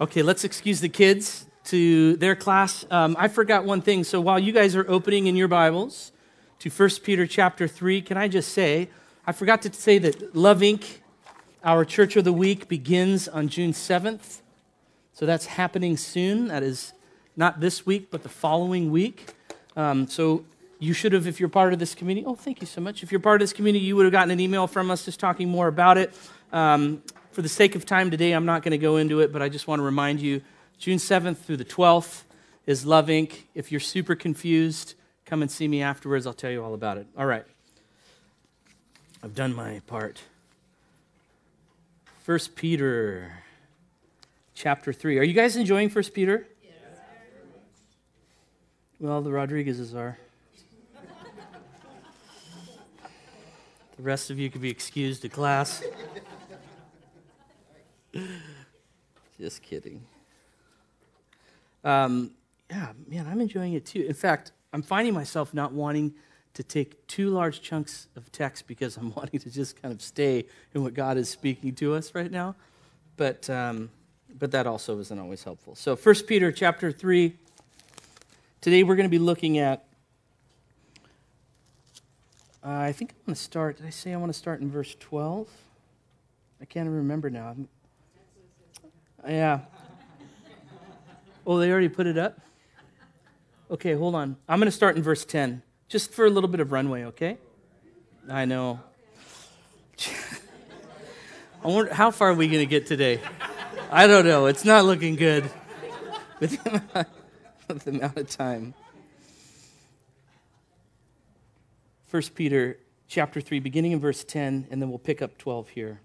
Okay, let's excuse the kids to their class. Um, I forgot one thing. So while you guys are opening in your Bibles to 1 Peter chapter 3, can I just say, I forgot to say that Love Inc., our Church of the Week, begins on June 7th. So that's happening soon. That is not this week, but the following week. Um, so you should have, if you're part of this community, oh, thank you so much. If you're part of this community, you would have gotten an email from us just talking more about it. Um, for the sake of time today, I'm not going to go into it, but I just want to remind you June 7th through the 12th is Love Inc. If you're super confused, come and see me afterwards. I'll tell you all about it. All right. I've done my part. First Peter chapter 3. Are you guys enjoying First Peter? Yes. Well, the Rodriguezes are. the rest of you could be excused to class. Just kidding. Um, yeah, man, I'm enjoying it too. In fact, I'm finding myself not wanting to take two large chunks of text because I'm wanting to just kind of stay in what God is speaking to us right now. But, um, but that also isn't always helpful. So, 1 Peter chapter 3. Today we're going to be looking at. Uh, I think I want to start. Did I say I want to start in verse 12? I can't remember now. I'm, yeah. Oh, they already put it up? Okay, hold on. I'm going to start in verse 10, just for a little bit of runway, okay? I know. I wonder, how far are we going to get today? I don't know. It's not looking good with the amount of time. 1 Peter chapter 3, beginning in verse 10, and then we'll pick up 12 here.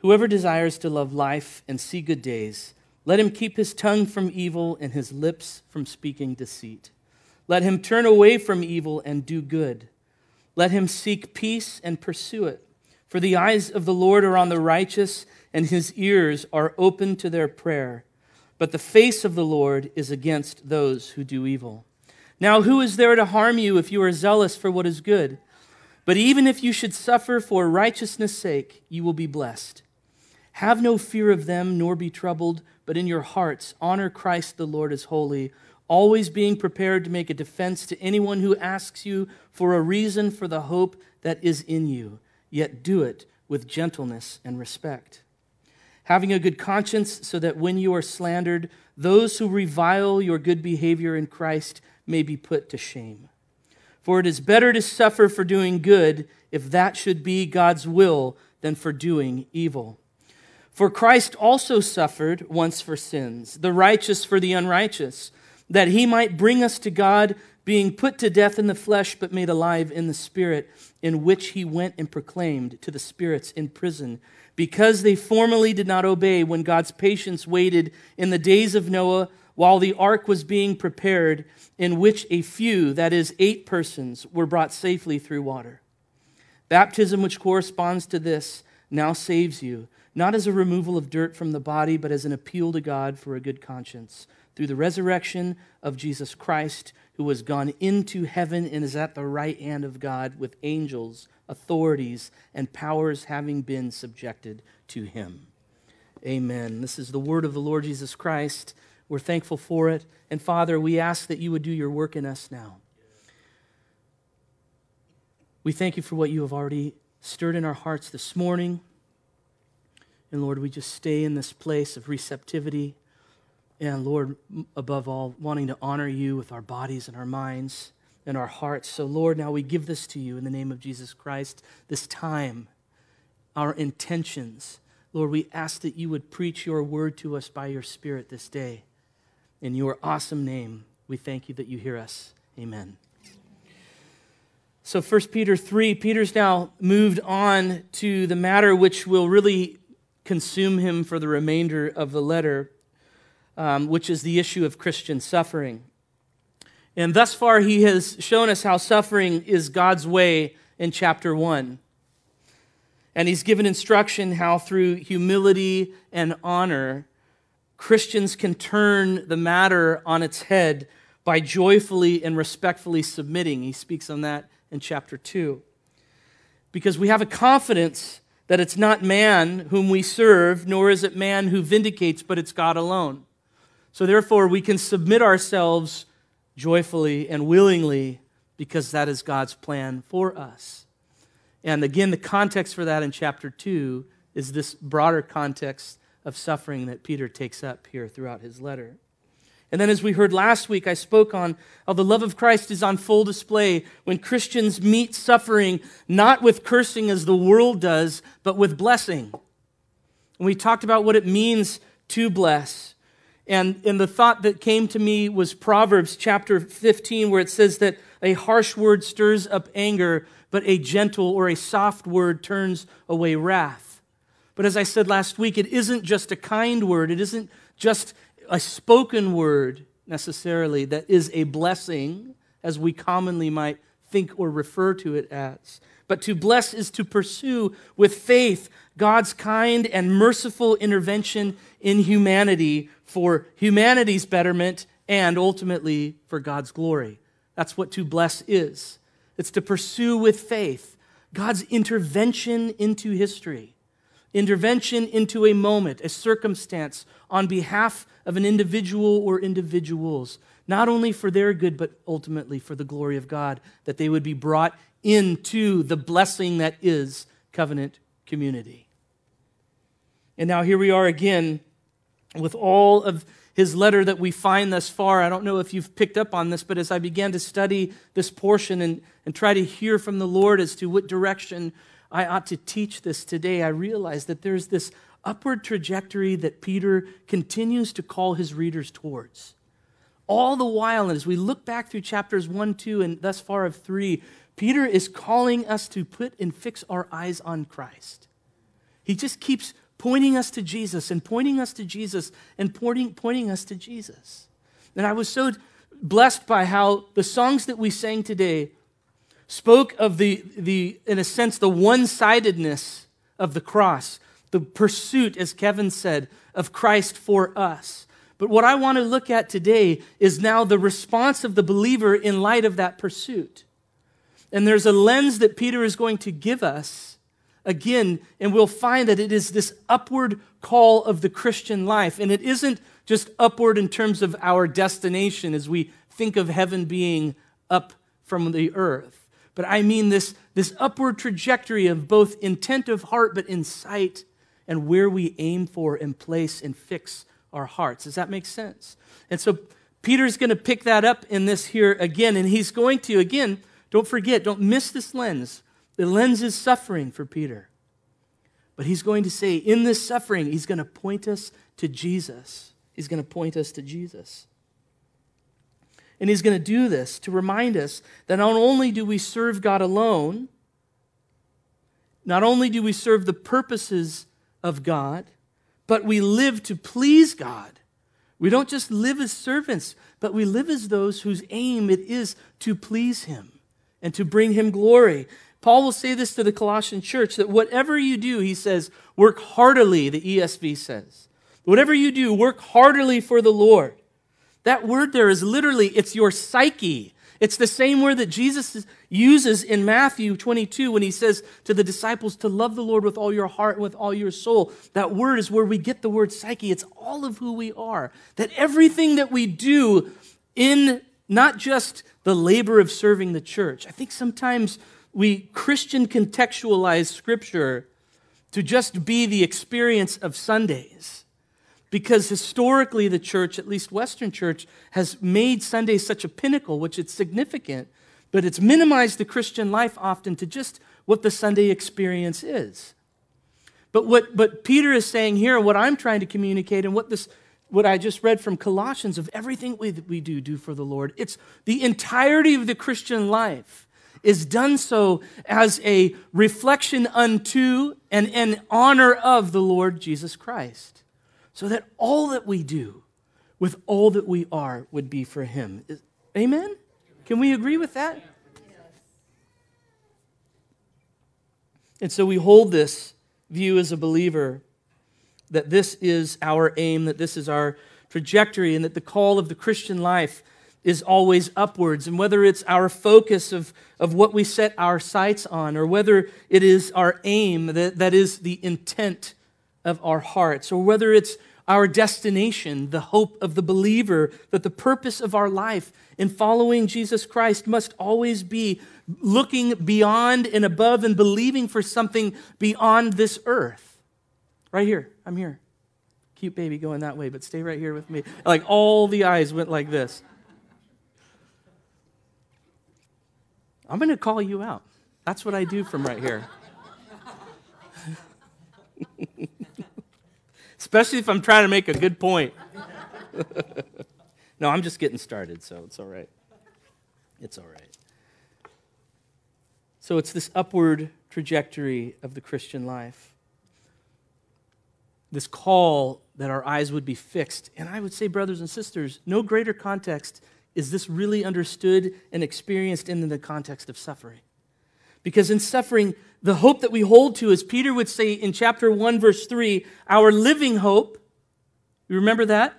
Whoever desires to love life and see good days, let him keep his tongue from evil and his lips from speaking deceit. Let him turn away from evil and do good. Let him seek peace and pursue it. For the eyes of the Lord are on the righteous, and his ears are open to their prayer. But the face of the Lord is against those who do evil. Now, who is there to harm you if you are zealous for what is good? But even if you should suffer for righteousness' sake, you will be blessed. Have no fear of them, nor be troubled, but in your hearts honor Christ the Lord as holy, always being prepared to make a defense to anyone who asks you for a reason for the hope that is in you, yet do it with gentleness and respect. Having a good conscience, so that when you are slandered, those who revile your good behavior in Christ may be put to shame. For it is better to suffer for doing good, if that should be God's will, than for doing evil. For Christ also suffered once for sins, the righteous for the unrighteous, that he might bring us to God, being put to death in the flesh, but made alive in the spirit, in which he went and proclaimed to the spirits in prison, because they formerly did not obey when God's patience waited in the days of Noah while the ark was being prepared, in which a few, that is, eight persons, were brought safely through water. Baptism, which corresponds to this, now saves you not as a removal of dirt from the body, but as an appeal to God for a good conscience, through the resurrection of Jesus Christ, who has gone into heaven and is at the right hand of God with angels, authorities, and powers having been subjected to him. Amen. This is the word of the Lord Jesus Christ. We're thankful for it. And Father, we ask that you would do your work in us now. We thank you for what you have already stirred in our hearts this morning. And Lord, we just stay in this place of receptivity. And Lord, above all, wanting to honor you with our bodies and our minds and our hearts. So, Lord, now we give this to you in the name of Jesus Christ, this time, our intentions. Lord, we ask that you would preach your word to us by your Spirit this day. In your awesome name, we thank you that you hear us. Amen. So 1 Peter 3, Peter's now moved on to the matter which will really consume him for the remainder of the letter, um, which is the issue of Christian suffering. And thus far, he has shown us how suffering is God's way in chapter 1. And he's given instruction how, through humility and honor, Christians can turn the matter on its head by joyfully and respectfully submitting. He speaks on that in chapter 2. Because we have a confidence that it's not man whom we serve, nor is it man who vindicates, but it's God alone. So therefore, we can submit ourselves joyfully and willingly because that is God's plan for us. And again, the context for that in chapter 2 is this broader context of suffering that Peter takes up here throughout his letter. And then, as we heard last week, I spoke on how the love of Christ is on full display when Christians meet suffering not with cursing as the world does, but with blessing. And we talked about what it means to bless. And, and the thought that came to me was Proverbs chapter 15, where it says that a harsh word stirs up anger, but a gentle or a soft word turns away wrath. But as I said last week, it isn't just a kind word, it isn't just a spoken word necessarily that is a blessing, as we commonly might think or refer to it as. But to bless is to pursue with faith God's kind and merciful intervention in humanity for humanity's betterment and ultimately for God's glory. That's what to bless is. It's to pursue with faith God's intervention into history, intervention into a moment, a circumstance on behalf of an individual or individuals, not only for their good, but ultimately for the glory of God, that they would be brought into the blessing that is covenant community. And now here we are again with all of his letter that we find thus far. I don't know if you've picked up on this, but as I began to study this portion and, and try to hear from the Lord as to what direction I ought to teach this today, I realize that there's this upward trajectory that Peter continues to call his readers towards. All the while, as we look back through chapters 1, 2, and thus far of 3, Peter is calling us to put and fix our eyes on Christ. He just keeps pointing us to Jesus and pointing us to Jesus and pointing, pointing us to Jesus. And I was so blessed by how the songs that we sang today spoke of the, the in a sense, the one sidedness of the cross the pursuit, as Kevin said, of Christ for us. But what I want to look at today is now the response of the believer in light of that pursuit. And there's a lens that Peter is going to give us again, and we'll find that it is this upward call of the Christian life. And it isn't just upward in terms of our destination as we think of heaven being up from the earth, but I mean this, this upward trajectory of both intent of heart but in sight and where we aim for and place and fix our hearts. Does that make sense? And so Peter's going to pick that up in this here again, and he's going to, again, don't forget, don't miss this lens. The lens is suffering for Peter. But he's going to say, in this suffering, he's going to point us to Jesus. He's going to point us to Jesus. And he's going to do this to remind us that not only do we serve God alone, not only do we serve the purposes of God, but we live to please God. We don't just live as servants, but we live as those whose aim it is to please Him and to bring Him glory. Paul will say this to the Colossian church that whatever you do, he says, work heartily, the ESV says. Whatever you do, work heartily for the Lord. That word there is literally, it's your psyche. It's the same word that Jesus uses in Matthew 22 when he says to the disciples to love the Lord with all your heart with all your soul. That word is where we get the word psyche. It's all of who we are. That everything that we do in not just the labor of serving the church. I think sometimes we Christian contextualize scripture to just be the experience of Sundays because historically the church, at least Western church, has made Sunday such a pinnacle, which it's significant, but it's minimized the Christian life often to just what the Sunday experience is. But what but Peter is saying here, what I'm trying to communicate, and what this what I just read from Colossians of everything we, we do do for the Lord, it's the entirety of the Christian life is done so as a reflection unto and an honor of the Lord Jesus Christ so that all that we do with all that we are would be for Him. Amen? Can we agree with that? And so we hold this view as a believer that this is our aim, that this is our trajectory, and that the call of the Christian life is always upwards, and whether it's our focus of, of what we set our sights on, or whether it is our aim, that, that is the intent of our hearts, or whether it's our destination, the hope of the believer, that the purpose of our life in following Jesus Christ must always be looking beyond and above and believing for something beyond this earth. Right here, I'm here. Cute baby going that way, but stay right here with me. Like all the eyes went like this. I'm going to call you out. That's what I do from right here. Especially if I'm trying to make a good point. no, I'm just getting started, so it's all right. It's all right. So it's this upward trajectory of the Christian life. This call that our eyes would be fixed. And I would say, brothers and sisters, no greater context is this really understood and experienced in the context of suffering. Because in suffering, the hope that we hold to, as Peter would say in chapter 1, verse 3, our living hope. You remember that?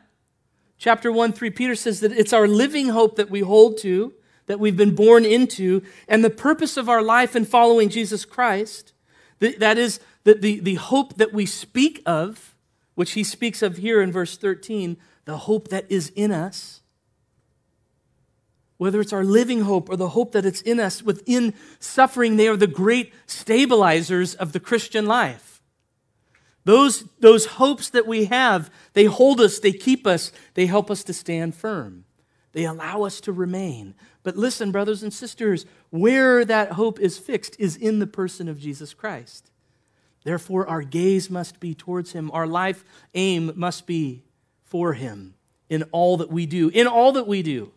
Chapter 1, 3, Peter says that it's our living hope that we hold to, that we've been born into, and the purpose of our life in following Jesus Christ. That is the, the, the hope that we speak of, which he speaks of here in verse 13, the hope that is in us whether it's our living hope or the hope that it's in us within suffering, they are the great stabilizers of the Christian life. Those, those hopes that we have, they hold us, they keep us, they help us to stand firm. They allow us to remain. But listen, brothers and sisters, where that hope is fixed is in the person of Jesus Christ. Therefore, our gaze must be towards him. Our life aim must be for him in all that we do. In all that we do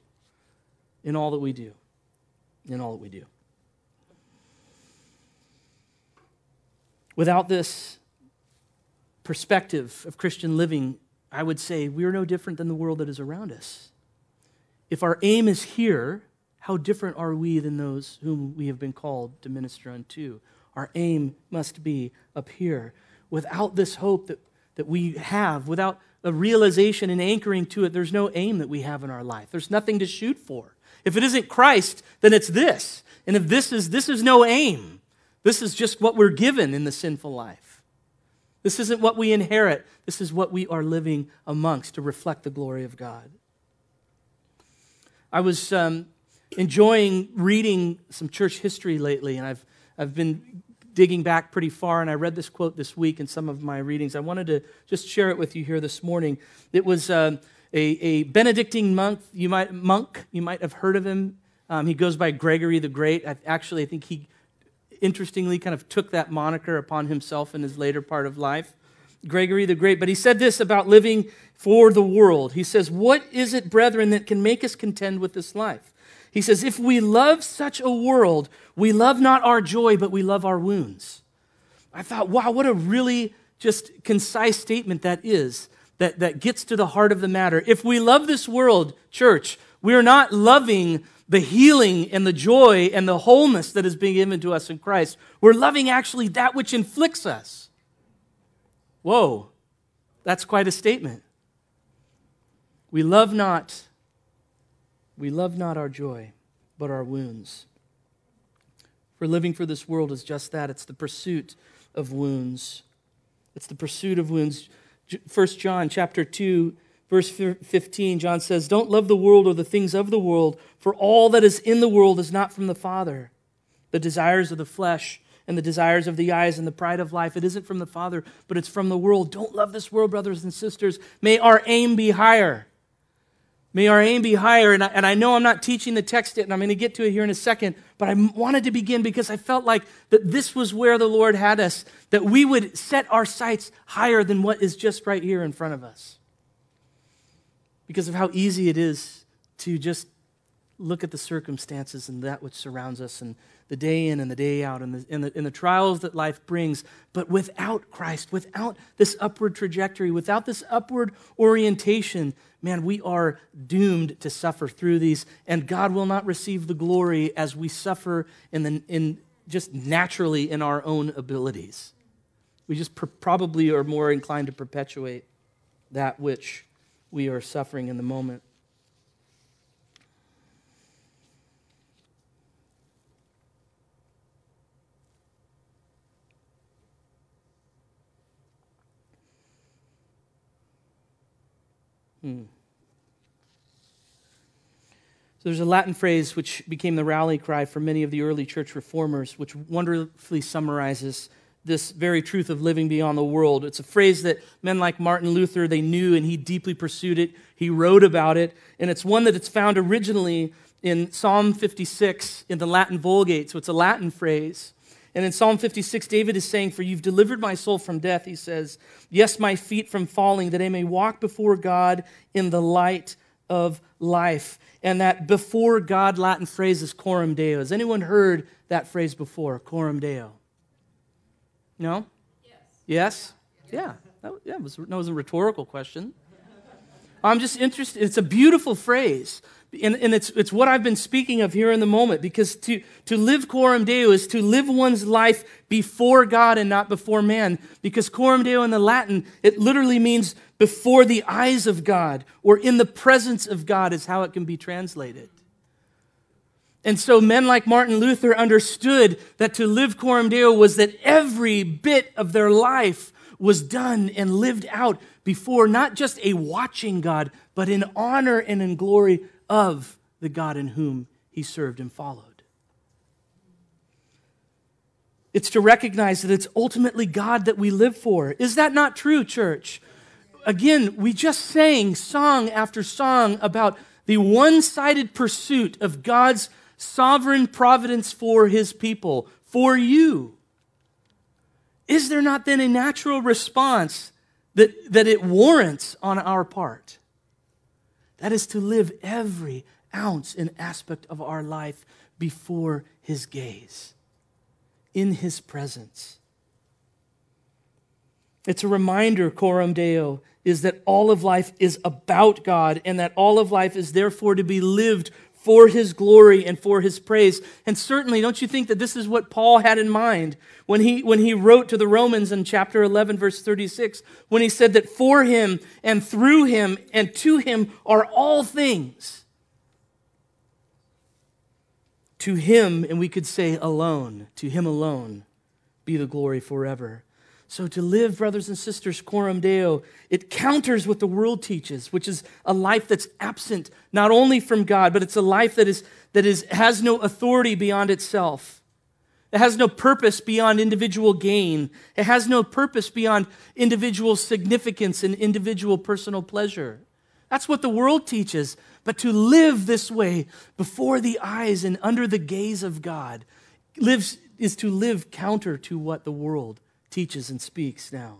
in all that we do. In all that we do. Without this perspective of Christian living, I would say we are no different than the world that is around us. If our aim is here, how different are we than those whom we have been called to minister unto? Our aim must be up here. Without this hope that, that we have, without a realization and anchoring to it, there's no aim that we have in our life. There's nothing to shoot for. If it isn't Christ, then it's this. And if this is this is no aim. This is just what we're given in the sinful life. This isn't what we inherit. This is what we are living amongst to reflect the glory of God. I was um, enjoying reading some church history lately, and I've, I've been digging back pretty far, and I read this quote this week in some of my readings. I wanted to just share it with you here this morning. It was uh, a, Benedictine monk. You might monk. You might have heard of him. Um, he goes by Gregory the Great. I, actually, I think he, interestingly, kind of took that moniker upon himself in his later part of life. Gregory the Great. But he said this about living for the world. He says, "What is it, brethren, that can make us contend with this life?" He says, "If we love such a world, we love not our joy, but we love our wounds." I thought, wow, what a really just concise statement that is that, that gets to the heart of the matter. If we love this world, church, we are not loving the healing and the joy and the wholeness that is being given to us in Christ. We're loving actually that which inflicts us. Whoa, that's quite a statement. We love not, we love not our joy, but our wounds. For living for this world is just that it's the pursuit of wounds. It's the pursuit of wounds. 1 John chapter 2 verse 15 John says don't love the world or the things of the world for all that is in the world is not from the Father. The desires of the flesh and the desires of the eyes and the pride of life it isn't from the Father but it's from the world. Don't love this world brothers and sisters. May our aim be higher May our aim be higher. And I, and I know I'm not teaching the text yet, and I'm going to get to it here in a second, but I wanted to begin because I felt like that this was where the Lord had us, that we would set our sights higher than what is just right here in front of us. Because of how easy it is to just look at the circumstances and that which surrounds us and the day in and the day out and the, and, the, and the trials that life brings. But without Christ, without this upward trajectory, without this upward orientation, man, we are doomed to suffer through these, and God will not receive the glory as we suffer in, the, in just naturally in our own abilities. We just pr- probably are more inclined to perpetuate that which we are suffering in the moment. Hmm. So there's a Latin phrase which became the rally cry for many of the early church reformers, which wonderfully summarizes this very truth of living beyond the world. It's a phrase that men like Martin Luther they knew and he deeply pursued it. He wrote about it, and it's one that it's found originally in Psalm 56 in the Latin Vulgate. So it's a Latin phrase. And in Psalm 56, David is saying, For you've delivered my soul from death, he says, Yes, my feet from falling, that I may walk before God in the light of life. And that before God Latin phrase is coram deo. Has anyone heard that phrase before, coram deo? No? Yes? yes? Yeah. That, yeah, was, that was a rhetorical question. I'm just interested. It's a beautiful phrase. And, and, it's, it's what I've been speaking of here in the moment because to, to live coram deo is to live one's life before God and not before man. Because coram deo in the Latin, it literally means before the eyes of God or in the presence of God, is how it can be translated. And so men like Martin Luther understood that to live coram deo was that every bit of their life was done and lived out before not just a watching God, but in honor and in glory of the God in whom he served and followed. It's to recognize that it's ultimately God that we live for. Is that not true, church? Again, we just sang song after song about the one sided pursuit of God's sovereign providence for his people, for you. Is there not then a natural response that, that it warrants on our part? That is to live every ounce and aspect of our life before his gaze, in his presence. It's a reminder, Coram Deo, is that all of life is about God and that all of life is therefore to be lived for his glory and for his praise. And certainly, don't you think that this is what Paul had in mind when he, when he wrote to the Romans in chapter 11, verse 36, when he said that for him and through him and to him are all things. To him, and we could say alone, to him alone be the glory forever. So, to live, brothers and sisters, coram deo, it counters what the world teaches, which is a life that's absent not only from God, but it's a life that, is, that is, has no authority beyond itself. It has no purpose beyond individual gain. It has no purpose beyond individual significance and individual personal pleasure. That's what the world teaches. But to live this way before the eyes and under the gaze of God lives, is to live counter to what the world teaches and speaks now.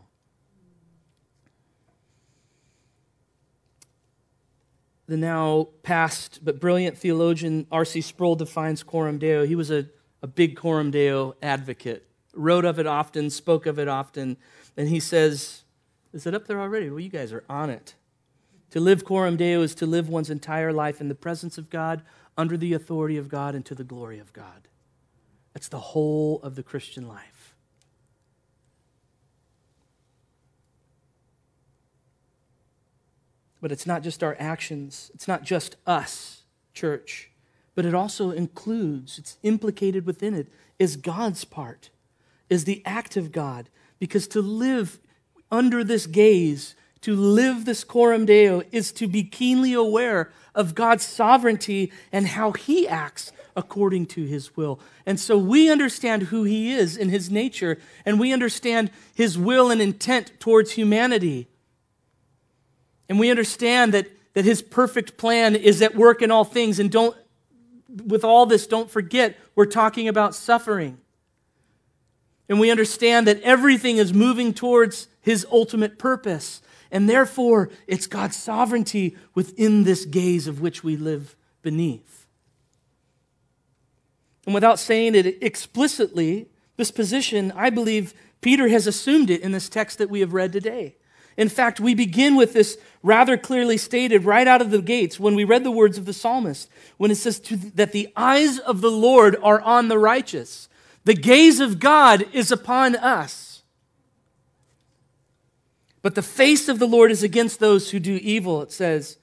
The now past but brilliant theologian R.C. Sproul defines Coram Deo. He was a, a big Coram Deo advocate, wrote of it often, spoke of it often, and he says, Is it up there already? Well, you guys are on it. To live Coram Deo is to live one's entire life in the presence of God, under the authority of God, and to the glory of God. That's the whole of the Christian life. But it's not just our actions, it's not just us, church, but it also includes, it's implicated within it, is God's part, is the act of God. Because to live under this gaze, to live this coram deo, is to be keenly aware of God's sovereignty and how He acts according to His will. And so we understand who He is in His nature, and we understand His will and intent towards humanity. And we understand that, that his perfect plan is at work in all things. And don't, with all this, don't forget, we're talking about suffering. And we understand that everything is moving towards his ultimate purpose. And therefore, it's God's sovereignty within this gaze of which we live beneath. And without saying it explicitly, this position, I believe Peter has assumed it in this text that we have read today. In fact, we begin with this rather clearly stated right out of the gates when we read the words of the psalmist, when it says that the eyes of the Lord are on the righteous. The gaze of God is upon us. But the face of the Lord is against those who do evil, it says.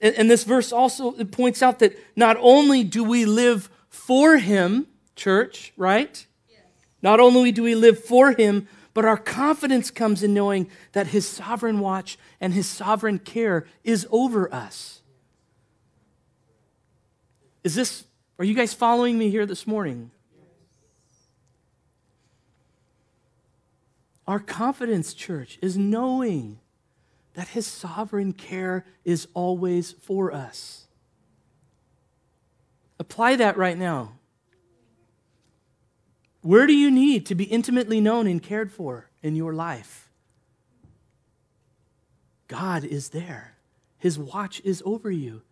And, this verse also points out that not only do we live for Him, church, right? Yes. Not only do we live for Him, but our confidence comes in knowing that His sovereign watch and His sovereign care is over us. Is this, are you guys following me here this morning? Our confidence, church, is knowing that His sovereign care is always for us. Apply that right now. Where do you need to be intimately known and cared for in your life? God is there. His watch is over you.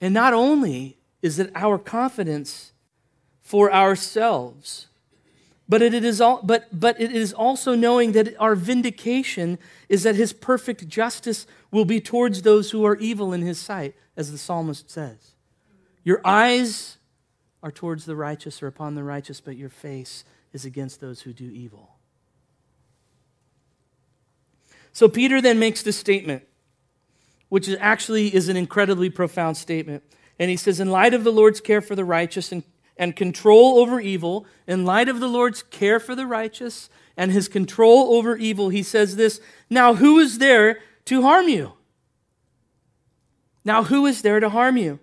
And not only is it our confidence for ourselves, but it is, all, but, but it is also knowing that our vindication is that his perfect justice will be towards those who are evil in his sight, as the psalmist says. Your eyes are towards the righteous or upon the righteous, but your face is against those who do evil. So Peter then makes this statement, which actually is an incredibly profound statement. And he says, In light of the Lord's care for the righteous and, and control over evil, in light of the Lord's care for the righteous and his control over evil, he says this Now who is there to harm you? Now who is there to harm you?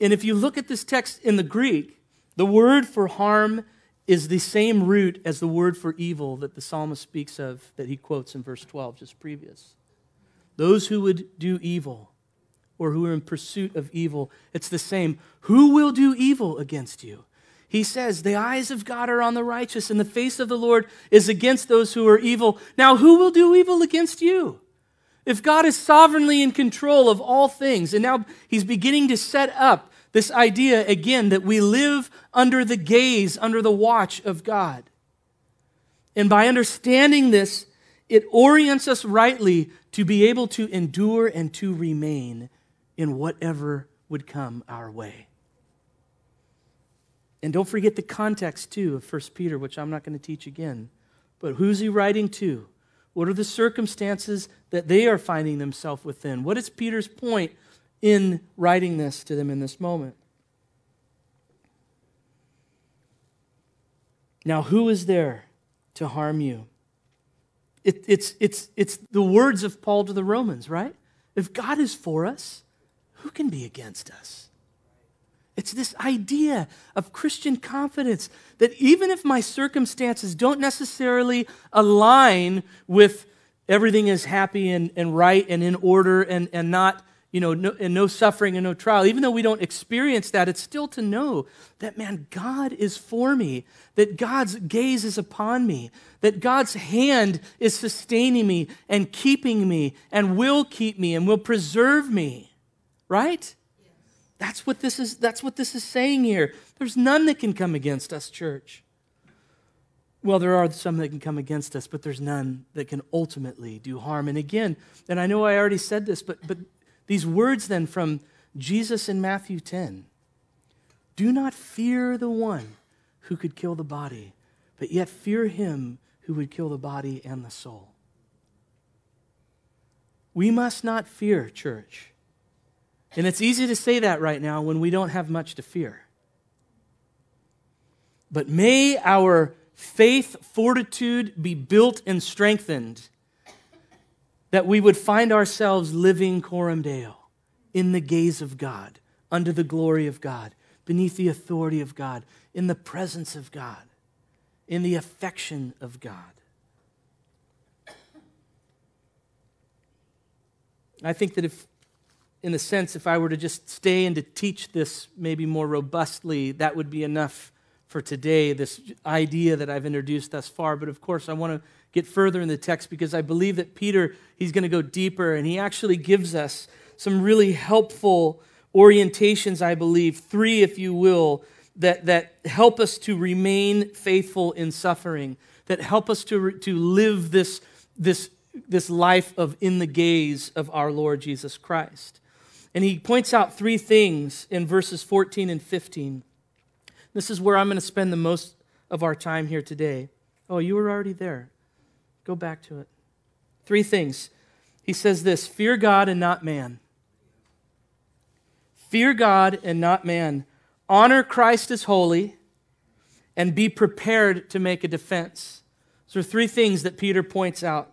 And if you look at this text in the Greek, the word for harm is the same root as the word for evil that the psalmist speaks of, that he quotes in verse 12, just previous. Those who would do evil or who are in pursuit of evil, it's the same. Who will do evil against you? He says, The eyes of God are on the righteous, and the face of the Lord is against those who are evil. Now, who will do evil against you? If God is sovereignly in control of all things, and now he's beginning to set up this idea, again, that we live under the gaze, under the watch of God. And by understanding this, it orients us rightly to be able to endure and to remain in whatever would come our way. And don't forget the context, too, of 1 Peter, which I'm not going to teach again. But who's he writing to? What are the circumstances that they are finding themselves within? What is Peter's point in writing this to them in this moment. Now, who is there to harm you? It, it's, it's, it's the words of Paul to the Romans, right? If God is for us, who can be against us? It's this idea of Christian confidence that even if my circumstances don't necessarily align with everything is happy and, and right and in order and, and not you know, no, and no suffering and no trial, even though we don't experience that, it's still to know that, man, God is for me, that God's gaze is upon me, that God's hand is sustaining me and keeping me and will keep me and will preserve me. Right? That's what this is that's what this is saying here. There's none that can come against us, church. Well, there are some that can come against us, but there's none that can ultimately do harm. And again, and I know I already said this, but but these words then from Jesus in Matthew 10 Do not fear the one who could kill the body, but yet fear him who would kill the body and the soul. We must not fear, church. And it's easy to say that right now when we don't have much to fear. But may our faith fortitude be built and strengthened that we would find ourselves living coram deo in the gaze of God, under the glory of God, beneath the authority of God, in the presence of God, in the affection of God. I think that if, in a sense, if I were to just stay and to teach this maybe more robustly, that would be enough for today, this idea that I've introduced thus far. But of course, I want to get further in the text because I believe that Peter, he's going to go deeper and he actually gives us some really helpful orientations, I believe, three, if you will, that, that help us to remain faithful in suffering, that help us to, to live this, this, this life of in the gaze of our Lord Jesus Christ. And he points out three things in verses 14 and 15. This is where I'm going to spend the most of our time here today. Oh, you were already there. Go back to it. Three things. He says this fear God and not man. Fear God and not man. Honor Christ as holy and be prepared to make a defense. So, three things that Peter points out.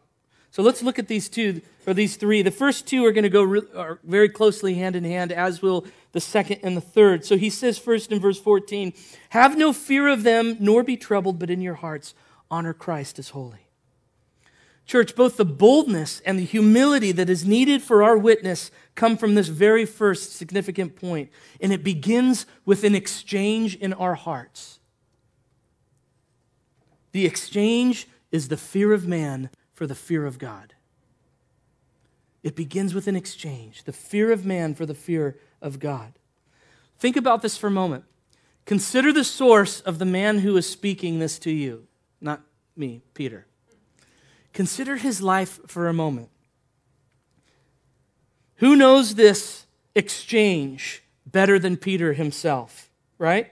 So, let's look at these two, or these three. The first two are going to go re- are very closely hand in hand, as will the second and the third. So, he says first in verse 14 Have no fear of them, nor be troubled, but in your hearts honor Christ as holy. Church, both the boldness and the humility that is needed for our witness come from this very first significant point, and it begins with an exchange in our hearts. The exchange is the fear of man for the fear of God. It begins with an exchange, the fear of man for the fear of God. Think about this for a moment. Consider the source of the man who is speaking this to you, not me, Peter. Consider his life for a moment. Who knows this exchange better than Peter himself, right?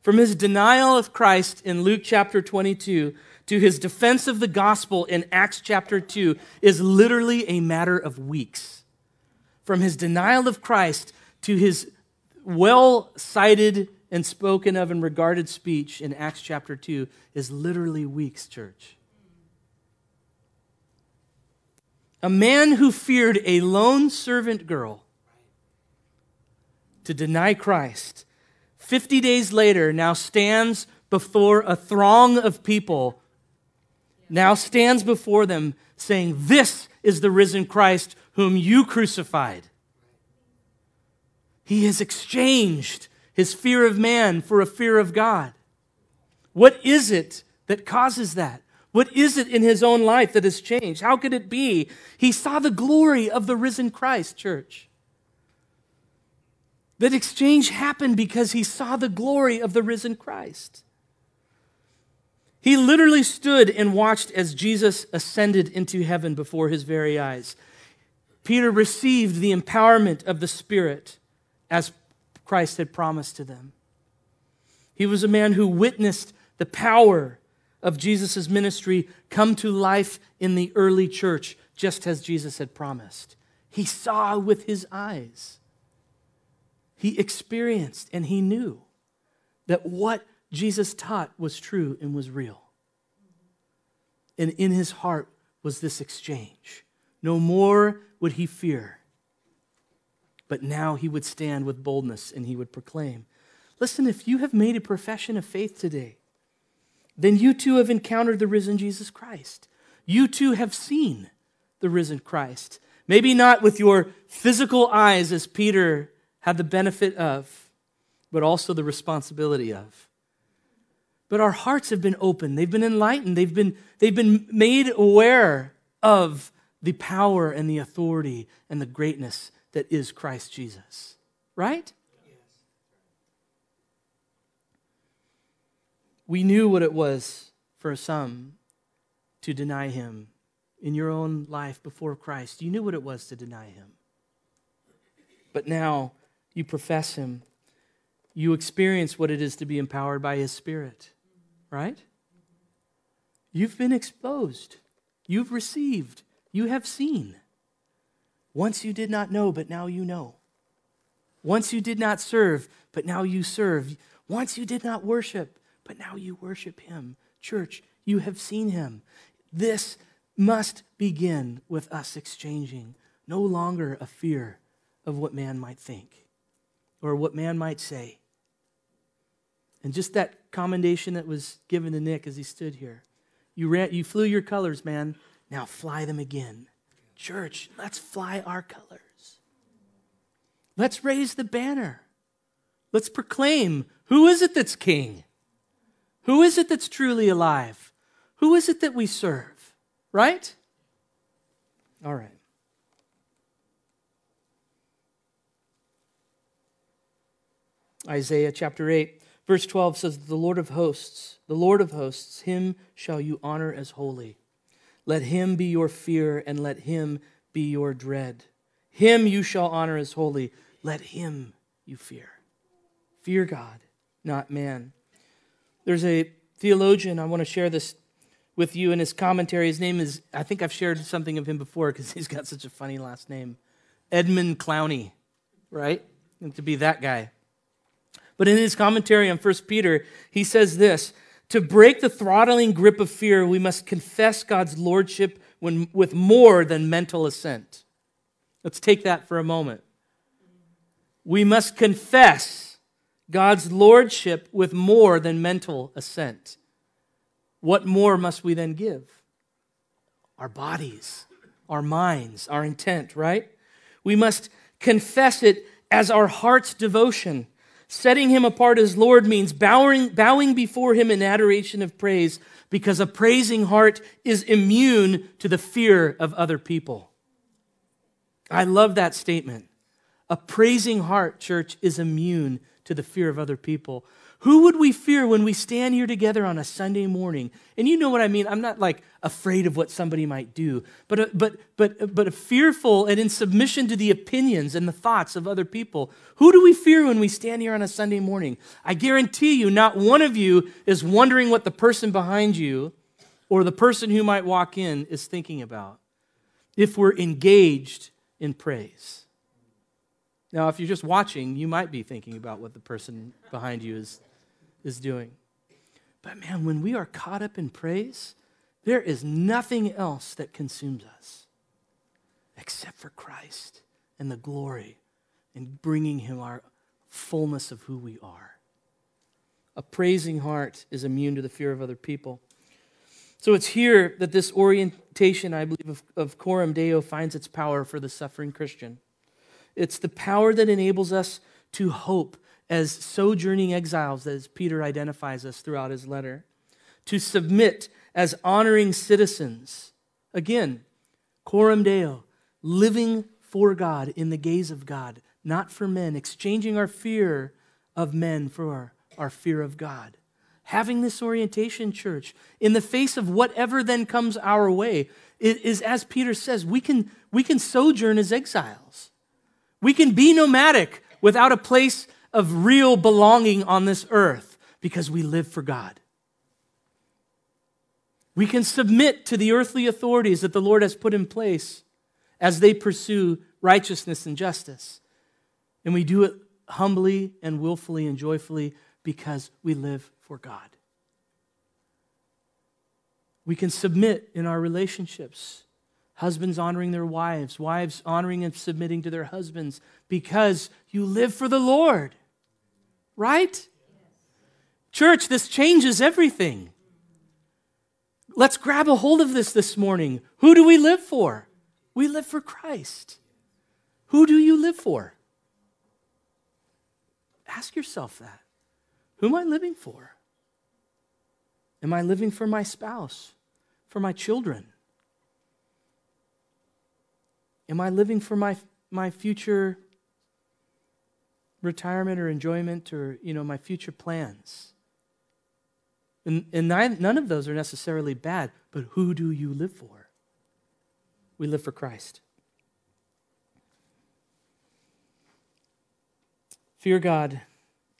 From his denial of Christ in Luke chapter 22 to his defense of the gospel in Acts chapter 2 is literally a matter of weeks. From his denial of Christ to his well cited and spoken of and regarded speech in Acts chapter 2 is literally weeks, church. A man who feared a lone servant girl to deny Christ, 50 days later, now stands before a throng of people, now stands before them saying, This is the risen Christ whom you crucified. He has exchanged his fear of man for a fear of God. What is it that causes that? What is it in his own life that has changed? How could it be? He saw the glory of the risen Christ, church. That exchange happened because he saw the glory of the risen Christ. He literally stood and watched as Jesus ascended into heaven before his very eyes. Peter received the empowerment of the Spirit as Christ had promised to them. He was a man who witnessed the power of Jesus' ministry come to life in the early church, just as Jesus had promised. He saw with his eyes. He experienced and he knew that what Jesus taught was true and was real. And in his heart was this exchange. No more would he fear, but now he would stand with boldness and he would proclaim. Listen, if you have made a profession of faith today, then you too have encountered the risen Jesus Christ. You too have seen the risen Christ. Maybe not with your physical eyes, as Peter had the benefit of, but also the responsibility of. But our hearts have been opened, they've been enlightened, they've been, they've been made aware of the power and the authority and the greatness that is Christ Jesus. Right? We knew what it was for some to deny him in your own life before Christ. You knew what it was to deny him. But now you profess him. You experience what it is to be empowered by his spirit, right? You've been exposed. You've received. You have seen. Once you did not know, but now you know. Once you did not serve, but now you serve. Once you did not worship, but now you worship him. Church, you have seen him. This must begin with us exchanging no longer a fear of what man might think or what man might say. And just that commendation that was given to Nick as he stood here. You, ran, you flew your colors, man. Now fly them again. Church, let's fly our colors. Let's raise the banner. Let's proclaim who is it that's king? Who is it that's truly alive? Who is it that we serve? Right? All right. Isaiah chapter 8, verse 12 says, The Lord of hosts, the Lord of hosts, him shall you honor as holy. Let him be your fear, and let him be your dread. Him you shall honor as holy. Let him you fear. Fear God, not man. There's a theologian, I want to share this with you in his commentary. His name is, I think I've shared something of him before because he's got such a funny last name Edmund Clowney, right? And to be that guy. But in his commentary on 1 Peter, he says this To break the throttling grip of fear, we must confess God's lordship when, with more than mental assent. Let's take that for a moment. We must confess God's lordship with more than mental assent. What more must we then give? Our bodies, our minds, our intent, right? We must confess it as our heart's devotion. Setting him apart as Lord means bowing, bowing before him in adoration of praise because a praising heart is immune to the fear of other people. I love that statement. A praising heart, church, is immune to the fear of other people. Who would we fear when we stand here together on a Sunday morning? And you know what I mean. I'm not like afraid of what somebody might do, but uh, but but but fearful and in submission to the opinions and the thoughts of other people. Who do we fear when we stand here on a Sunday morning? I guarantee you, not one of you is wondering what the person behind you or the person who might walk in is thinking about. If we're engaged in praise. Now, if you're just watching, you might be thinking about what the person behind you is is doing. But man, when we are caught up in praise, there is nothing else that consumes us except for Christ and the glory and bringing Him our fullness of who we are. A praising heart is immune to the fear of other people. So it's here that this orientation, I believe, of, of Coram Deo finds its power for the suffering Christian. It's the power that enables us to hope as sojourning exiles, as Peter identifies us throughout his letter, to submit as honoring citizens. Again, coram deo, living for God in the gaze of God, not for men, exchanging our fear of men for our fear of God. Having this orientation, church, in the face of whatever then comes our way, is as Peter says, we can, we can sojourn as exiles. We can be nomadic without a place of real belonging on this earth because we live for God. We can submit to the earthly authorities that the Lord has put in place as they pursue righteousness and justice. And we do it humbly and willfully and joyfully because we live for God. We can submit in our relationships. Husbands honoring their wives, wives honoring and submitting to their husbands because you live for the Lord. Right? Church, this changes everything. Let's grab a hold of this this morning. Who do we live for? We live for Christ. Who do you live for? Ask yourself that. Who am I living for? Am I living for my spouse, for my children? Am I living for my, my future retirement or enjoyment or you know my future plans. And, and none of those are necessarily bad but who do you live for? We live for christ. Fear god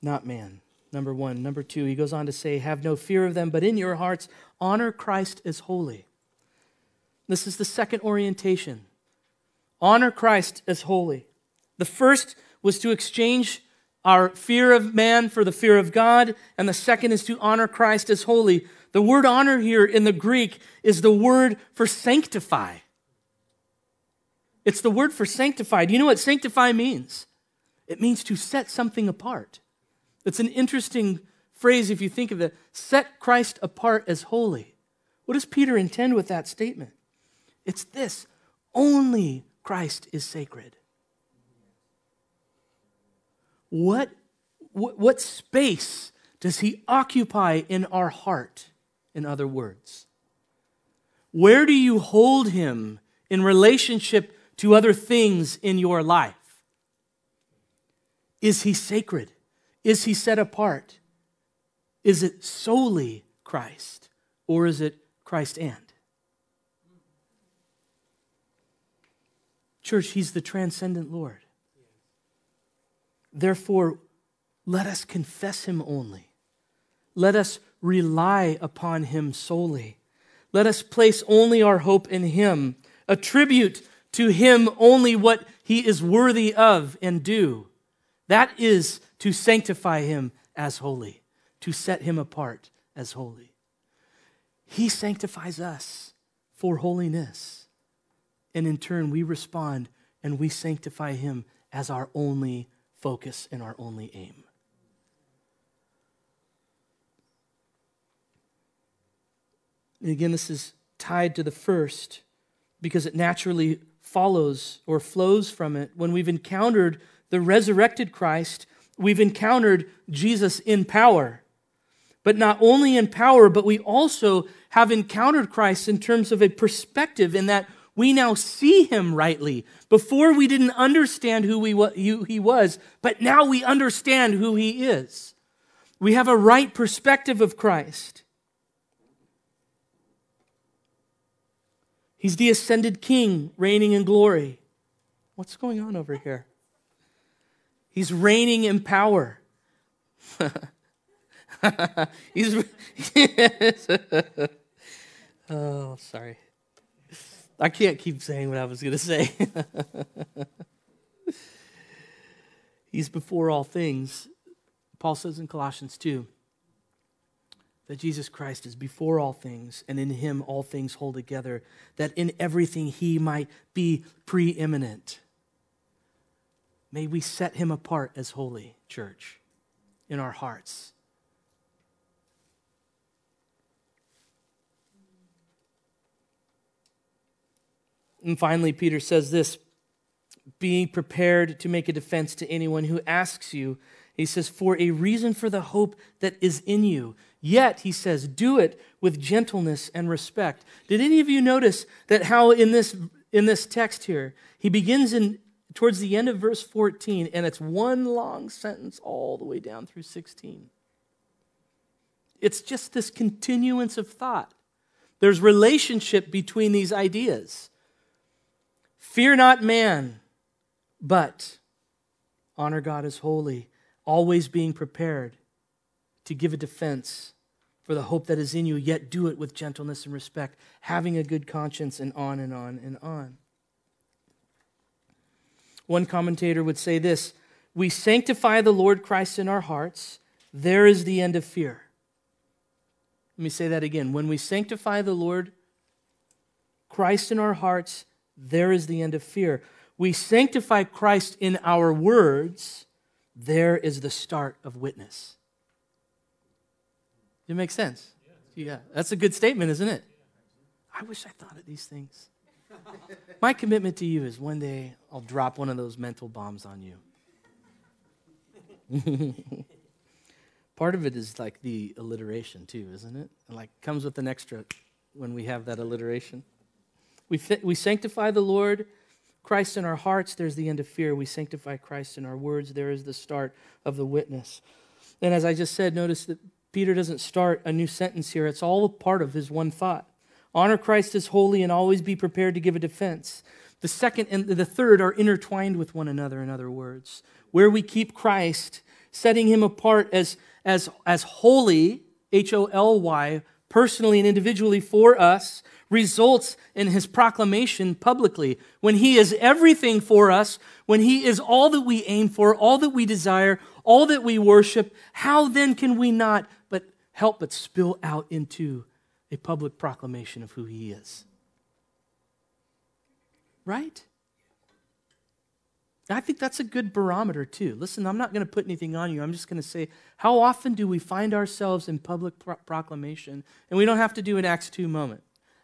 not man. Number one. Number two he goes on to say have no fear of them but in your hearts honor christ as holy. This is the second orientation. Honor christ as holy the first was to exchange our fear of man for the fear of God, and the second is to honor Christ as holy. The word honor here in the Greek is the word for sanctify. It's the word for sanctify. Do you know what sanctify means? It means to set something apart. It's an interesting phrase if you think of it. Set Christ apart as holy. What does Peter intend with that statement? It's this only Christ is sacred. What, what, what space does he occupy in our heart, in other words? Where do you hold him in relationship to other things in your life? Is he sacred? Is he set apart? Is it solely Christ or is it Christ and? Church, he's the transcendent Lord. Therefore, let us confess him only. Let us rely upon him solely. Let us place only our hope in him, attribute to him only what he is worthy of and do. That is to sanctify him as holy, to set him apart as holy. He sanctifies us for holiness. And in turn, we respond and we sanctify him as our only focus and our only aim. And again, this is tied to the first because it naturally follows or flows from it. When we've encountered the resurrected Christ, we've encountered Jesus in power. But not only in power, but we also have encountered Christ in terms of a perspective in that we now see him rightly. Before we didn't understand who, we, who he was, but now we understand who he is. We have a right perspective of Christ. He's the ascended king, reigning in glory. What's going on over here? He's reigning in power. He's. oh, sorry. I can't keep saying what I was going to say. He's before all things. Paul says in Colossians 2 that Jesus Christ is before all things, and in him all things hold together, that in everything he might be preeminent. May we set him apart as holy, church, in our hearts. And finally, Peter says this being prepared to make a defense to anyone who asks you. He says, for a reason for the hope that is in you. Yet, he says, do it with gentleness and respect. Did any of you notice that how in this, in this text here, he begins in towards the end of verse 14, and it's one long sentence all the way down through 16. It's just this continuance of thought. There's relationship between these ideas. Fear not man, but honor God as holy, always being prepared to give a defense for the hope that is in you, yet do it with gentleness and respect, having a good conscience, and on and on and on. One commentator would say this We sanctify the Lord Christ in our hearts, there is the end of fear. Let me say that again. When we sanctify the Lord Christ in our hearts, there is the end of fear. We sanctify Christ in our words, there is the start of witness. It makes sense? Yeah, that's a good statement, isn't it? I wish I thought of these things. My commitment to you is one day I'll drop one of those mental bombs on you. Part of it is like the alliteration too, isn't it? And like comes with an extra when we have that alliteration. We, we sanctify the Lord Christ in our hearts, there's the end of fear. We sanctify Christ in our words, there is the start of the witness. And as I just said, notice that Peter doesn't start a new sentence here. It's all a part of his one thought. Honor Christ as holy and always be prepared to give a defense. The second and the third are intertwined with one another, in other words. Where we keep Christ, setting him apart as, as, as holy, H O L Y, personally and individually for us, results in his proclamation publicly. When he is everything for us, when he is all that we aim for, all that we desire, all that we worship, how then can we not but help but spill out into a public proclamation of who he is. Right? I think that's a good barometer, too. Listen, I'm not going to put anything on you. I'm just going to say, how often do we find ourselves in public pro- proclamation? And we don't have to do an Acts 2 moment.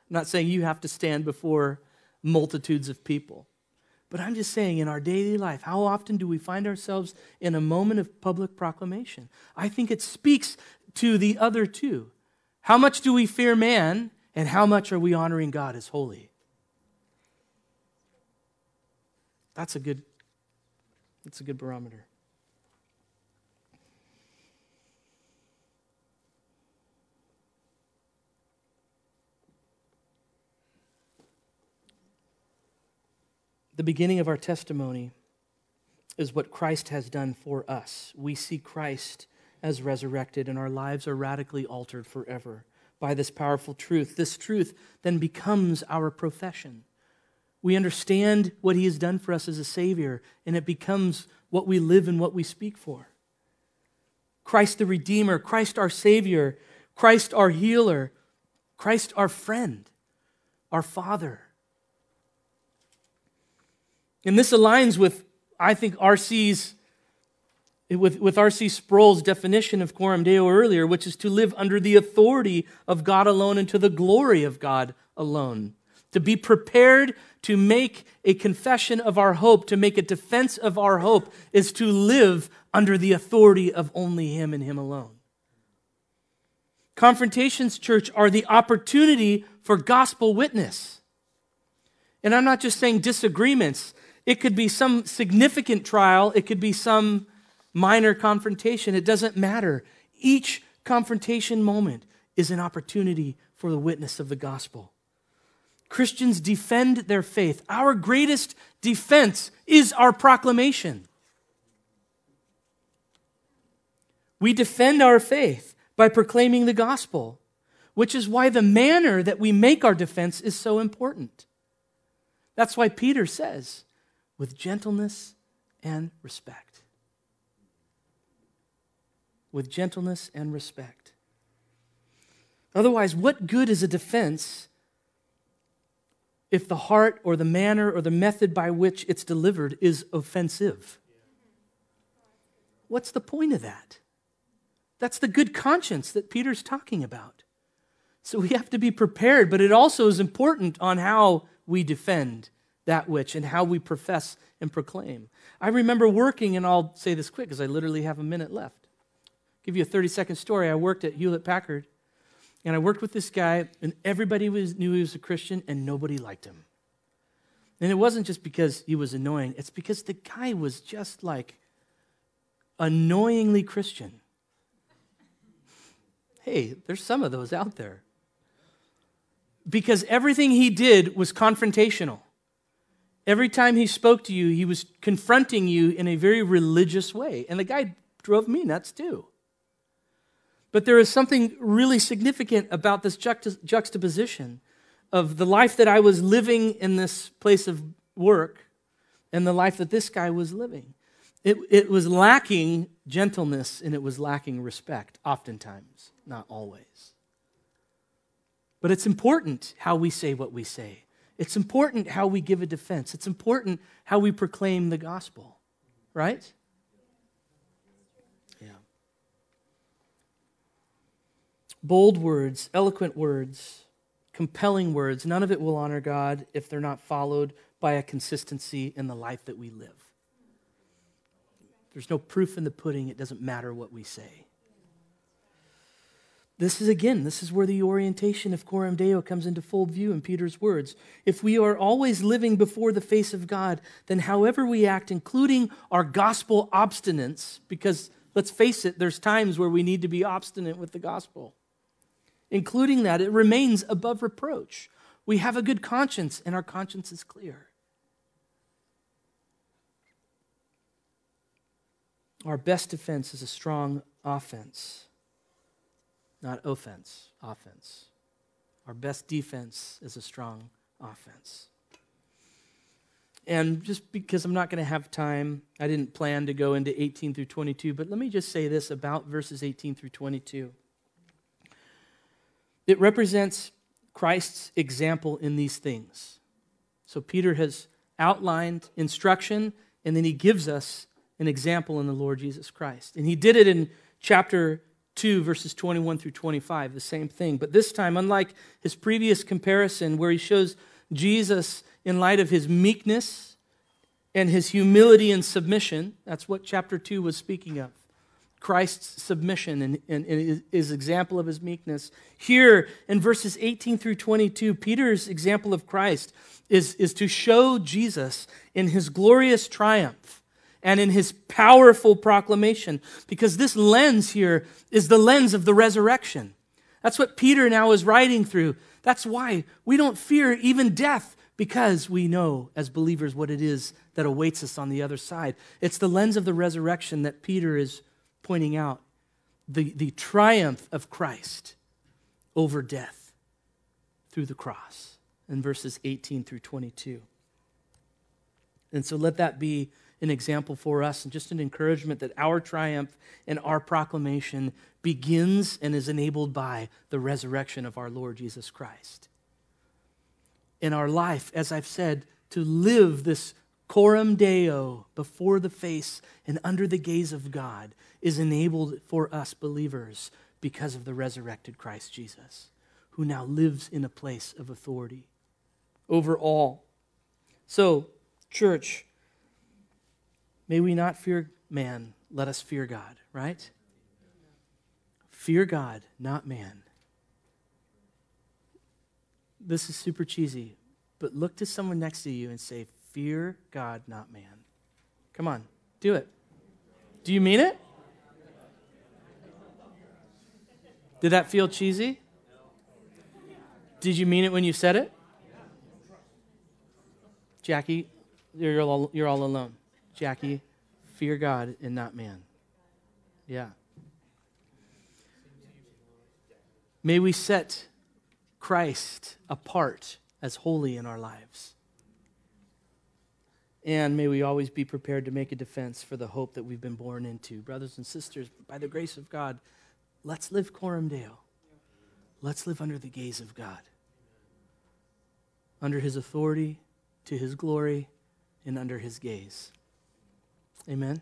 I'm not saying you have to stand before multitudes of people. But I'm just saying, in our daily life, how often do we find ourselves in a moment of public proclamation? I think it speaks to the other two. How much do we fear man, and how much are we honoring God as holy? That's a good, that's a good barometer. The beginning of our testimony is what Christ has done for us. We see Christ as resurrected, and our lives are radically altered forever by this powerful truth. This truth then becomes our profession. We understand what he has done for us as a Savior, and it becomes what we live and what we speak for. Christ the Redeemer, Christ our Savior, Christ our healer, Christ our friend, our Father. And this aligns with, I think, R.C.'s with, with R.C. Sproul's definition of coram deo earlier, which is to live under the authority of God alone and to the glory of God alone. To be prepared to make a confession of our hope, to make a defense of our hope, is to live under the authority of only Him and Him alone. Confrontations, church, are the opportunity for gospel witness. And I'm not just saying disagreements, it could be some significant trial, it could be some minor confrontation. It doesn't matter. Each confrontation moment is an opportunity for the witness of the gospel. Christians defend their faith. Our greatest defense is our proclamation. We defend our faith by proclaiming the gospel, which is why the manner that we make our defense is so important. That's why Peter says, with gentleness and respect. With gentleness and respect. Otherwise, what good is a defense if the heart or the manner or the method by which it's delivered is offensive? What's the point of that? That's the good conscience that Peter's talking about. So we have to be prepared, but it also is important on how we defend that which and how we profess and proclaim. I remember working, and I'll say this quick because I literally have a minute left. I'll give you a 30 second story. I worked at Hewlett Packard, and I worked with this guy, and everybody was, knew he was a Christian, and nobody liked him. And it wasn't just because he was annoying, it's because the guy was just like annoyingly Christian. Hey, there's some of those out there. Because everything he did was confrontational. Every time he spoke to you, he was confronting you in a very religious way. And the guy drove me nuts too. But there is something really significant about this juxtaposition of the life that I was living in this place of work and the life that this guy was living. It, it was lacking gentleness and it was lacking respect, oftentimes not always. But it's important how we say what we say. It's important how we give a defense. It's important how we proclaim the gospel, right? Yeah. Bold words, eloquent words, compelling words, none of it will honor God if they're not followed by a consistency in the life that we live. There's no proof in the pudding, it doesn't matter what we say. This is again, this is where the orientation of Coram Deo comes into full view in Peter's words. If we are always living before the face of God, then however we act, including our gospel obstinance, because let's face it, there's times where we need to be obstinate with the gospel, including that, it remains above reproach. We have a good conscience, and our conscience is clear. Our best defense is a strong offense not offense, offense. Our best defense is a strong offense. And just because I'm not going to have time, I didn't plan to go into 18 through 22, but let me just say this about verses 18 through 22. It represents Christ's example in these things. So Peter has outlined instruction, and then he gives us an example in the Lord Jesus Christ. And he did it in chapter 2, verses 21 through 25, the same thing. But this time, unlike his previous comparison, where he shows Jesus in light of his meekness and his humility and submission, that's what chapter 2 was speaking of. Christ's submission and, and, and, his example of his meekness. Here in verses 18 through 22, Peter's example of Christ is, is to show Jesus in his glorious triumph and in his powerful proclamation, because this lens here is the lens of the resurrection. That's what Peter now is writing through. That's why we don't fear even death, because we know as believers what it is that awaits us on the other side. It's the lens of the resurrection that Peter is pointing out the, the triumph of Christ over death through the cross in verses 18 through 22. And so let that be an example for us and just an encouragement that our triumph and our proclamation begins and is enabled by the resurrection of our Lord Jesus Christ. In our life, as I've said, to live this coram deo before the face and under the gaze of God is enabled for us believers because of the resurrected Christ Jesus, who now lives in a place of authority over all. So, church, may we not fear man, let us fear God, right? Fear God, not man. This is super cheesy, but look to someone next to you and say, Fear God, not man. Come on, do it. Do you mean it? Did that feel cheesy? Did you mean it when you said it? Jackie, you're all, you're all alone. Jackie, fear God and not man. Yeah. May we set Christ apart as holy in our lives. And may we always be prepared to make a defense for the hope that we've been born into. Brothers and sisters, by the grace of God, let's live coram deo. Let's live under the gaze of God, under his authority, to his glory, and under his gaze. Amen.